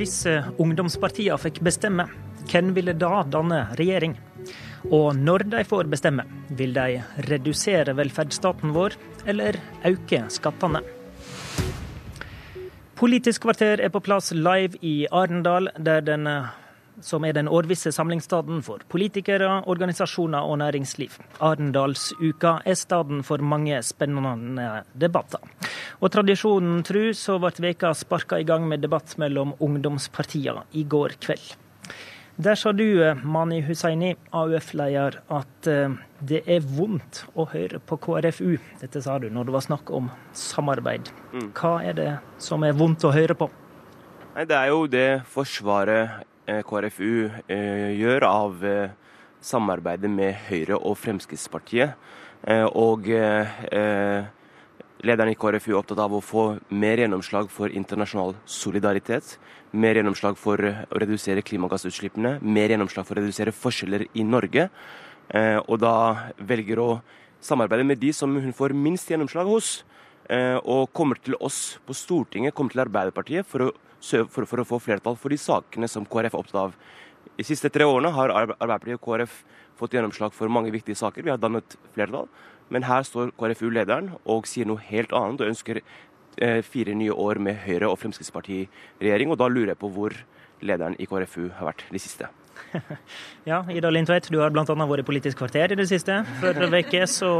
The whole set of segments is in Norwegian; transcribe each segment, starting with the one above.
Hvis ungdomspartiene fikk bestemme, hvem ville da danne regjering? Og når de får bestemme, vil de redusere velferdsstaten vår, eller øke skattene? Politisk kvarter er på plass live i Arendal, der den som er den årvisse samlingsstaden for politikere, organisasjoner og næringsliv. Arendalsuka er staden for mange spennende debatter. Og tradisjonen tru så ble veka sparka i gang med debatt mellom ungdomspartiene i går kveld. Der sa du, Mani Hussaini, AUF-leder, at eh, det er vondt å høre på KrFU. Dette sa du når det var snakk om samarbeid. Mm. Hva er det som er vondt å høre på? Nei, Det er jo det Forsvaret Eh, KrFU eh, gjør av eh, samarbeidet med Høyre og Fremskrittspartiet. Og lederen i KrFU er opptatt av å få mer gjennomslag for internasjonal solidaritet. Mer gjennomslag for å redusere klimagassutslippene. Mer gjennomslag for å redusere forskjeller i Norge. Og da velger å samarbeide med de som hun får minst gjennomslag hos. Og kommer til oss på Stortinget, kommer til Arbeiderpartiet for å for, for, å få flertall for de sakene som KrF er opptatt av. De siste tre årene har Arbeiderpartiet og KrF fått gjennomslag for mange viktige saker. Vi har dannet flertall. Men her står KrFU-lederen og sier noe helt annet og ønsker eh, fire nye år med Høyre- og Fremskrittsparti-regjering. Og da lurer jeg på hvor lederen i KrFU har vært de siste. Ja, Ida Lindtveit, du har bl.a. vært i Politisk kvarter i det siste. Forrige uke så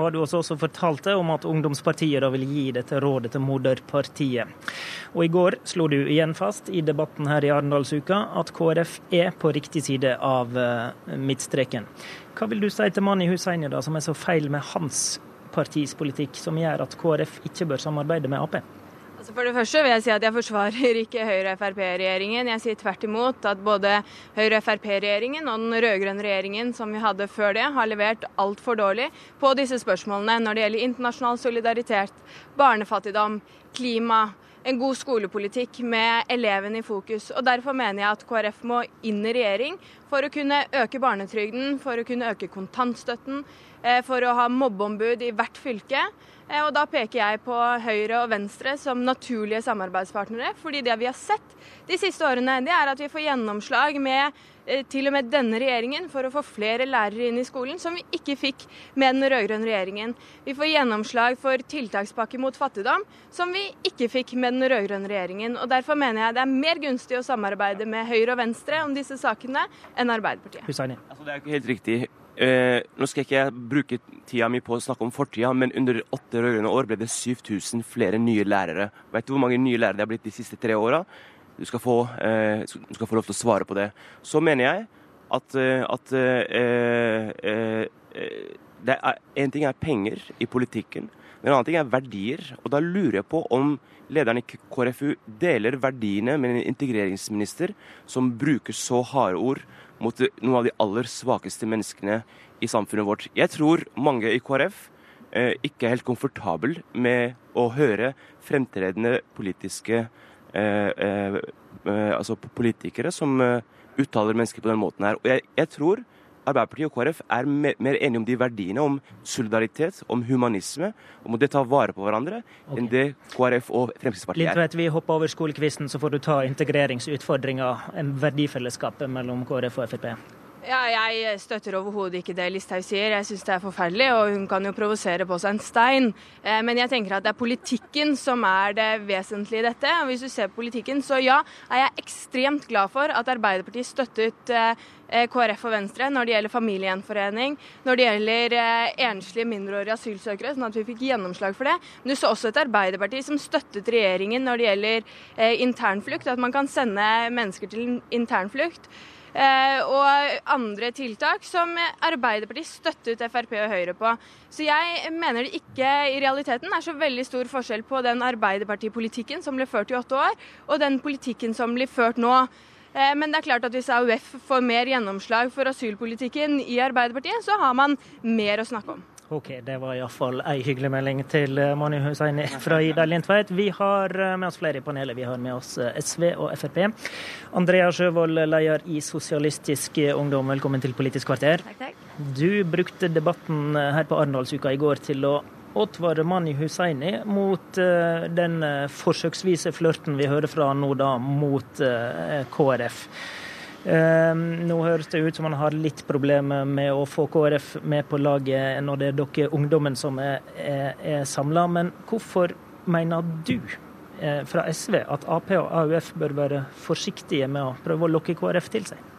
var du også, også fortalte om at ungdomspartiet da vil gi dette rådet til moderpartiet. Og i går slo du igjen fast i debatten her i Arendalsuka at KrF er på riktig side av eh, midtstreken. Hva vil du si til Mani Hussaini, da, som er så feil med hans partis politikk, som gjør at KrF ikke bør samarbeide med Ap? Altså for det første vil jeg si at jeg forsvarer ikke Høyre-Frp-regjeringen. Jeg sier tvert imot at både Høyre-Frp-regjeringen og den rød-grønne regjeringen som vi hadde før det, har levert altfor dårlig på disse spørsmålene når det gjelder internasjonal solidaritet, barnefattigdom, klima, en god skolepolitikk med elevene i fokus. Og Derfor mener jeg at KrF må inn i regjering for å kunne øke barnetrygden, for å kunne øke kontantstøtten, eh, for å ha mobbeombud i hvert fylke. Eh, og Da peker jeg på Høyre og Venstre som naturlige samarbeidspartnere. fordi det vi har sett de siste årene, det er at vi får gjennomslag med eh, til og med denne regjeringen for å få flere lærere inn i skolen, som vi ikke fikk med den rød-grønne regjeringen. Vi får gjennomslag for tiltakspakke mot fattigdom, som vi ikke fikk med den rød-grønne regjeringen. Og Derfor mener jeg det er mer gunstig å samarbeide med Høyre og Venstre om disse sakene enn Arbeiderpartiet. Altså, det er ikke helt riktig. Eh, nå skal ikke jeg bruke tida mi på å snakke om fortida, men under åtte rød-grønne år ble det 7000 flere nye lærere. Vet du hvor mange nye lærere det har blitt de siste tre åra? Du, eh, du skal få lov til å svare på det. Så mener jeg at, eh, at eh, eh, det er, En ting er penger i politikken, men en annen ting er verdier. Og da lurer jeg på om lederen i KrFU deler verdiene med en integreringsminister som bruker så harde ord mot noen av de aller svakeste menneskene i samfunnet vårt. Jeg tror mange i KrF eh, ikke er helt komfortabel med å høre fremtredende politiske eh, eh, eh altså politikere som eh, uttaler mennesker på den måten her. Og jeg, jeg tror Arbeiderpartiet og KrF er mer enige om de verdiene, om solidaritet, om humanisme, om å ta vare på hverandre, okay. enn det KrF og Fremskrittspartiet er. Litt, vi hopper over skolekvisten, så får du ta integreringsutfordringa, verdifellesskapet mellom KrF og Frp. Ja, jeg støtter overhodet ikke det Listhaug sier. Jeg syns det er forferdelig, og hun kan jo provosere på seg en stein. Eh, men jeg tenker at det er politikken som er det vesentlige i dette. Og hvis du ser på politikken, så ja, er jeg ekstremt glad for at Arbeiderpartiet støttet eh, eh, KrF og Venstre når det gjelder familiegjenforening, når det gjelder enslige mindreårige asylsøkere, sånn at vi fikk gjennomslag for det. Men du så også et Arbeiderparti som støttet regjeringen når det gjelder internflukt, at man kan sende mennesker til internflukt. Eh, og andre tiltak som Arbeiderpartiet støttet Frp og Høyre på. Så jeg mener det ikke i realiteten er så veldig stor forskjell på den Arbeiderpartipolitikken som ble ført i åtte år, og den politikken som blir ført nå. Eh, men det er klart at hvis AUF får mer gjennomslag for asylpolitikken i Arbeiderpartiet, så har man mer å snakke om. Ok, det var iallfall ei hyggelig melding til eh, Mani Hussaini fra Ida Lindtveit. Vi har eh, med oss flere i panelet. Vi har med oss eh, SV og Frp. Andrea Sjøvold, leder i Sosialistisk Ungdom, velkommen til Politisk kvarter. Takk, takk. Du brukte debatten her på Arendalsuka i går til å advare Mani Hussaini mot den forsøksvise flørten vi hører fra nå da, mot KrF. Nå høres det ut som man har litt problemer med å få KrF med på laget når det er dere ungdommen som er, er, er samla. Men hvorfor mener du fra SV at Ap og AUF bør være forsiktige med å prøve å lokke KrF til seg?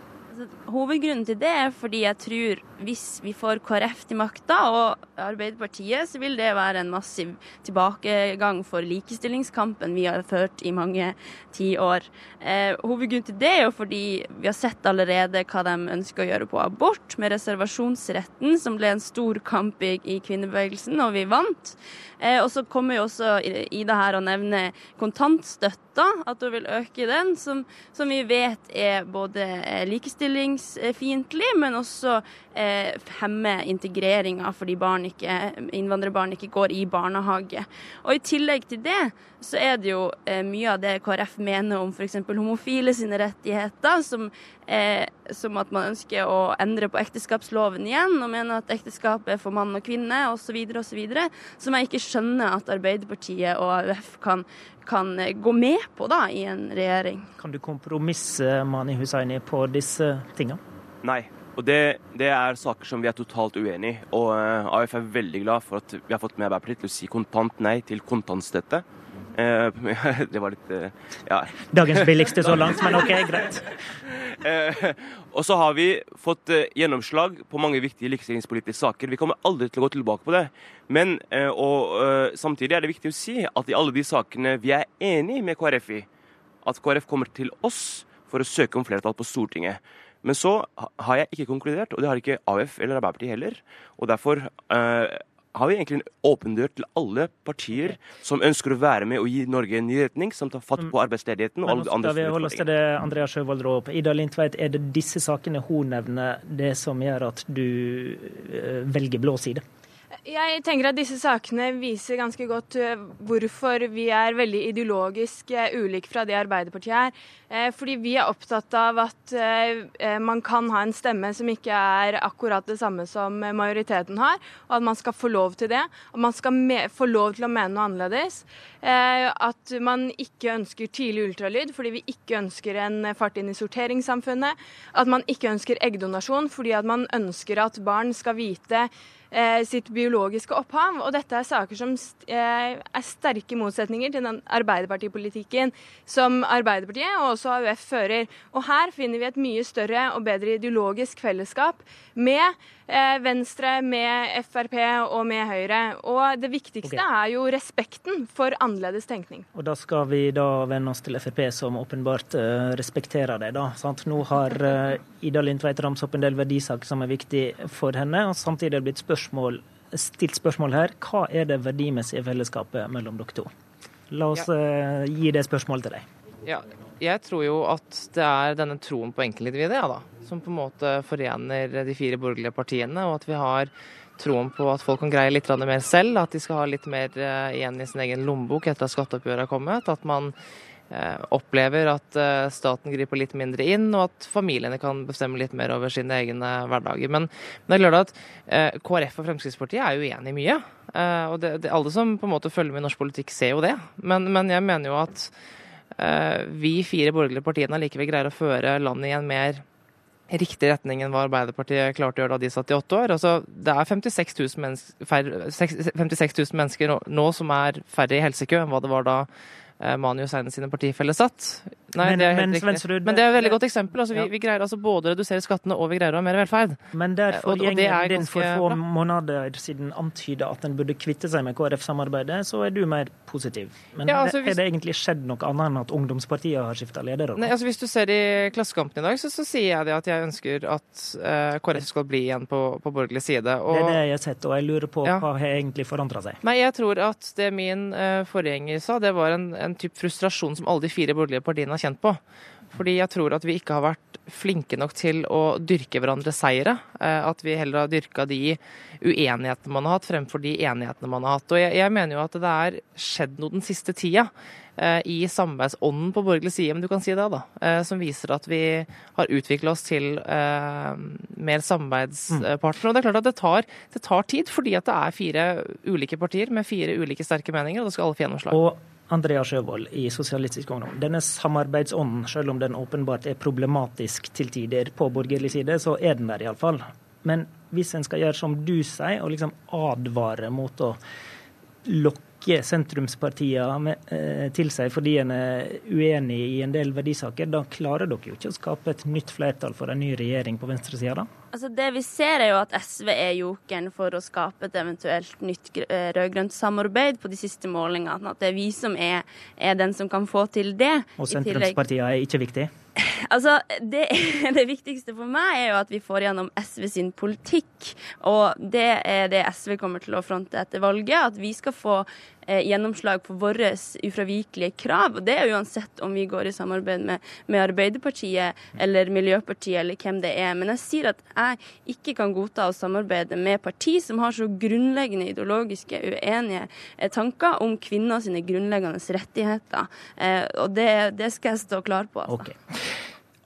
Hovedgrunnen til det er fordi jeg tror hvis vi får KrF til makta og Arbeiderpartiet, så vil det være en massiv tilbakegang for likestillingskampen vi har ført i mange tiår. Eh, hovedgrunnen til det er jo fordi vi har sett allerede hva de ønsker å gjøre på abort, med reservasjonsretten, som ble en stor kamp i, i kvinnebevegelsen, og vi vant. Eh, og så kommer jo også Ida her og nevner kontantstøtte at hun vil øke den, som, som vi vet er både likestillingsfiendtlig, men også eh, hemmer integreringa fordi ikke, innvandrerbarn ikke går i barnehage. Og I tillegg til det så er det jo eh, mye av det KrF mener om f.eks. homofile sine rettigheter, som, eh, som, at man ønsker å endre på ekteskapsloven igjen, og mener at ekteskapet er for mann og kvinne osv., osv., som jeg ikke skjønner at Arbeiderpartiet og AUF kan, kan eh, gå med på da, i en regjering. Kan du kompromisse Mani Hussaini på disse tingene? Nei. Og det, det, er saker som vi er totalt uenig i. Og uh, AUF er veldig glad for at vi har fått med Arbeiderpartiet til å si kontant nei til kontantstøtte. Uh, det var litt uh, ja. Dagens billigste så langt, men OK, greit. og så har vi fått gjennomslag på mange viktige likestillingspolitiske saker. Vi kommer aldri til å gå tilbake på det. Men og, samtidig er det viktig å si at i alle de sakene vi er enig med KrF i, at KrF kommer til oss for å søke om flertall på Stortinget. Men så har jeg ikke konkludert, og det har ikke AUF eller Arbeiderpartiet heller. Og derfor har vi egentlig en åpen dør til alle partier som ønsker å være med og gi Norge en ny retning, som tar fatt på mm. arbeidsledigheten og alle andre utfordringer. det Andrea Sjøvold. Ida Lindtveit, er det disse sakene hun nevner, det som gjør at du uh, velger blå side? Jeg tenker at disse sakene viser ganske godt eh, hvorfor vi er veldig ideologisk eh, ulike fra det Arbeiderpartiet er. Eh, fordi vi er opptatt av at man kan ha en stemme som ikke er akkurat det samme som majoriteten har, og at man skal få lov til det. At man skal få lov til å mene noe annerledes. At man ikke ønsker tidlig ultralyd fordi vi ikke ønsker en fart inn i sorteringssamfunnet. At man ikke ønsker eggdonasjon fordi at man ønsker at barn skal vite sitt biologiske opphav. Og dette er saker som eh, er sterke motsetninger til den Arbeiderpartipolitikken som Arbeiderpartiet og også AUF fører. Og her finner vi et mye større og bedre ideologisk fellesskap med Eh, Venstre, med Frp og med Høyre. Og det viktigste okay. er jo respekten for annerledes tenkning. Og da skal vi da venne oss til Frp, som åpenbart uh, respekterer det. da. Sant? Nå har uh, Ida Lindtveit ramset opp en del verdisaker som er viktig for henne, og samtidig er det blitt spørsmål, stilt spørsmål her. Hva er det verdimessige fellesskapet mellom dere to? La oss ja. gi det spørsmålet til deg. Ja, jeg tror jo at det er denne troen på enkeltindividet ja, da, som på en måte forener de fire borgerlige partiene, og at vi har troen på at folk kan greie litt mer selv, at de skal ha litt mer eh, igjen i sin egen lommebok etter at skatteoppgjøret har kommet. At man eh, opplever at eh, staten griper litt mindre inn, og at familiene kan bestemme litt mer over sine egne hverdager. Men, det er klart at KrF og Fremskrittspartiet er jo uenig i mye. og det, det, Alle som på en måte følger med i norsk politikk, ser jo det. Men, men jeg mener jo at Eh, vi fire borgerlige partiene likevel greier å føre landet i en mer riktig retning enn hva Arbeiderpartiet klarte å gjøre da de satt i åtte år. Altså, det er 56 000, mennesker, færre, 56 000 mennesker nå, nå som er færre i helsekø enn hva det var da eh, Mani Hussein sine partifeller satt. Nei, men, det er helt men, riktig. men det er et veldig godt eksempel. Altså, vi, ja. vi, greier altså både å redusere skattene og vi greier å ha mer velferd. Men derfor gjengen din for få måneder siden antyda at en burde kvitte seg med KrF-samarbeidet, så er du mer positiv. Men ja, altså, hvis... er det egentlig skjedd noe annet enn at ungdomspartiet har skifta leder? Nei, altså, hvis du ser i Klassekampen i dag, så, så, sier jeg det at jeg ønsker at uh, eh, KrF skal bli igjen på, på borgerlig side. Og... Det er det jeg har sett, og jeg lurer på ja. hva har egentlig forandra seg? Nei, jeg tror at det min uh, forgjenger sa, det var en, en type frustrasjon som alle de fire borgerlige partiene har kjent på. Fordi jeg tror at vi ikke har vært flinke nok til å dyrke hverandres seire. Eh, at vi heller har dyrka de uenighetene man har hatt, fremfor de enighetene man har hatt. Og jeg, mener jo at det er skjedd noe den siste tida eh, i samarbeidsånden på borgerlig side, men du kan si det, da. Eh, som viser at vi har utvikla oss til mer samarbeidspartnere. Og det er klart at det tar, det tar tid, fordi at det er fire ulike partier med fire ulike sterke meninger, og da skal alle få gjennomslag. Og Andrea Sjøvold i Sosialistisk Ungdom. Denne samarbeidsånden, selv om den åpenbart er problematisk til tider på borgerlig side, så er den der iallfall. Men hvis en skal gjøre som du sier, og liksom advare mot å lokke sentrumspartiene eh, til seg fordi en er uenig i en del verdisaker, da klarer dere jo ikke å skape et nytt flertall for en ny regjering på venstresida, da? Altså Det vi ser, er jo at SV er jokeren for å skape et eventuelt nytt eh, rød-grønt samarbeid på de siste målingene. At det er vi som er, er den som kan få til det. Og sentrumspartiene er ikke viktig? Altså, det, det, viktigste for meg er jo at vi får gjennom SV sin politikk. Og det er det SV kommer til å fronte etter valget. At vi skal få eh, gjennomslag for våre ufravikelige krav. Og det er uansett om vi går i samarbeid med, med, Arbeiderpartiet eller Miljøpartiet eller hvem det er. Men jeg sier at jeg ikke kan godta å samarbeide med parti som har så grunnleggende ideologiske uenige eh, tanker om kvinner sine grunnleggende rettigheter. Eh, og det, det, skal jeg stå klar på. Altså. Okay.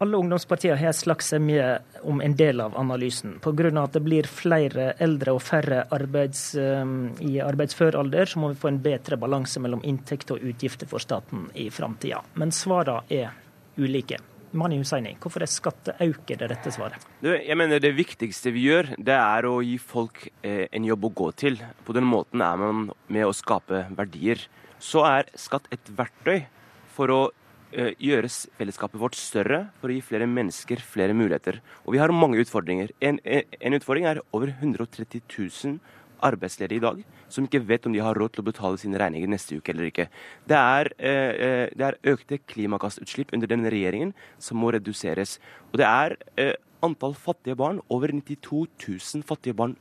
Alle ungdomspartier har slags semje om en del av analysen. Pga. at det blir flere eldre og færre arbeids, um, i arbeidsfør alder, så må vi få en bedre balanse mellom inntekt og utgifter for staten i framtida. Men svarene er ulike. Mani Hussaini, hvorfor er skatteauke det rette svaret? Jeg mener Det viktigste vi gjør, det er å gi folk eh, en jobb å gå til. På den måten er man med å skape verdier. Så er skatt et verktøy for å gjøres fellesskapet vårt større for å gi flere mennesker flere muligheter. Og vi har mange utfordringer. En, en utfordring er over 130 000 arbeidsledige i dag som ikke vet om de har råd til å betale sine regninger neste uke eller ikke. Det er, eh, eh det er økte klimagassutslipp under denne regjeringen som må reduseres. Og det er eh, antall fattige barn, over 92 000 fattige barn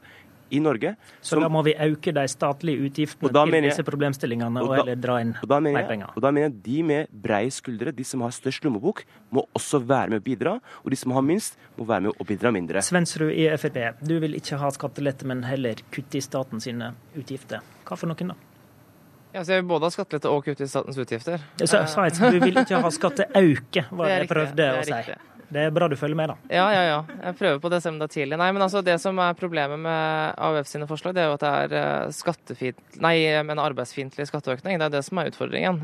i Norge. Så som, da må vi øke de statlige utgiftene til jeg, disse problemstillingene og, og eller dra inn mer penger? Og da mener jeg de med breie skuldre, de som har størst lommebok, må også være med å bidra. Og de som har minst, må være med å bidra mindre. Svensrud i Frp, du vil ikke ha skattelette, men heller kutte i staten sine utgifter. Hva for noen da? Ja, så jeg vil både ha skattelette og kutte i statens utgifter. Så, sa, jeg, du vil ikke ha skatteauke, var det jeg prøvde å si. Det er bra du følger med, da. Ja, ja, ja. Jeg prøver på det selv om det er tidlig. Nei, men altså, Det som er problemet med AUF sine forslag, det er jo at det er eh, skattefint, nei, men arbeidsfiendtlig skatteøkning. Det er det som er utfordringen.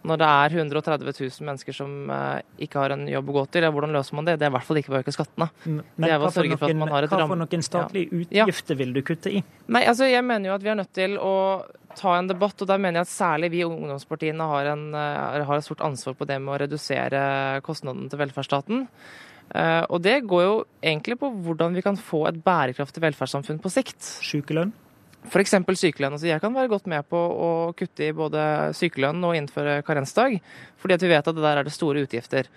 Når det er 130 000 mennesker som eh, ikke har en jobb å gå til, hvordan løser man det? Det er i hvert fall ikke ved å øke skattene. Men hva for, noen, hva for noen statlige utgifter ja. vil du kutte i? Nei, altså Jeg mener jo at vi er nødt til å ta en debatt, og der mener jeg at særlig vi ungdomspartiene har, en, eh, har et stort ansvar på det med å redusere kostnadene til velferdsstaten. Eh, og det går jo egentlig på hvordan vi kan få et bærekraftig velferdssamfunn på sikt. Sykelønn? F.eks. sykelønn. Altså jeg kan være godt med på å kutte i både sykelønn og innføre karensdag, fordi at vi vet at det der er det store utgifter.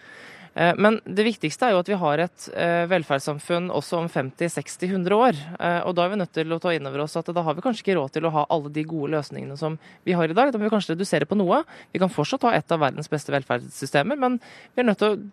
Eh, men det viktigste er jo at vi har et eh, velferdssamfunn også om 50-60-100 år. Eh, og da er vi nødt til å ta inn over oss at da har vi kanskje ikke råd til å ha alle de gode løsningene som vi har i dag. Da må vi kanskje redusere på noe. Vi kan fortsatt ha et av verdens beste velferdssystemer, men vi er nødt til å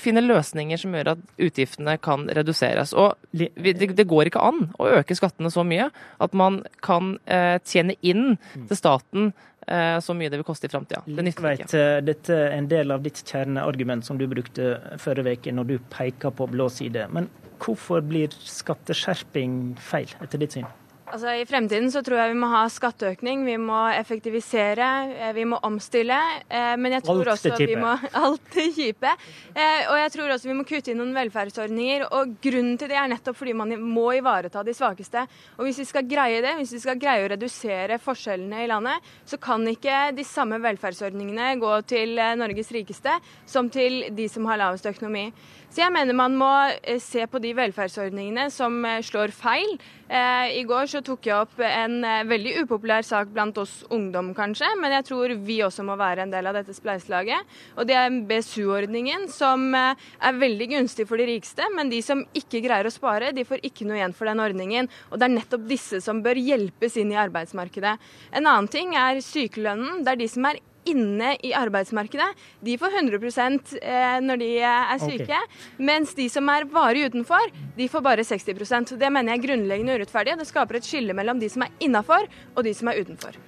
finne løsninger som gjør at utgiftene kan reduseres. Og det, går ikke an å øke skattene så mye at man kan eh, tjene inn mm. til staten eh, så mye det vil koste i framtida. Det nytter ikke. Eh, dette er en del av ditt kjerneargument som du brukte forrige uke når du peker på blå side. Men hvorfor blir skatteskjerping feil, etter ditt syn? Altså I fremtiden så tror jeg vi må ha skatteøkning, vi må effektivisere, eh, vi må omstille. Eh, men jeg tror alt også vi må Alt det kjipe. Eh, og jeg tror også vi må kutte inn noen velferdsordninger. Og grunnen til det er nettopp fordi man må ivareta de svakeste. Og hvis vi skal greie det, hvis vi skal greie å redusere forskjellene i landet, så kan ikke de samme velferdsordningene gå til Norges rikeste som til de som har lavest økonomi. Så jeg mener man må eh, se på de velferdsordningene som eh, slår feil. Eh, I går så tok jeg opp en veldig upopulær sak blant oss ungdom, kanskje, men jeg tror vi også må være en del av dette spleiselaget. Og det er BSU-ordningen, som er veldig gunstig for de rikeste, men de som ikke greier å spare, de får ikke noe igjen for den ordningen. Og det er nettopp disse som bør hjelpes inn i arbeidsmarkedet. En annen ting er sykelønnen. Det er de som er inne i arbeidsmarkedet, de får 100 eh, når de er syke. Okay. Mens de som er varig utenfor, de får bare 60% Det mener jeg er grunnleggende urettferdig. Det skaper et skille mellom de som er innafor og de som er utenfor.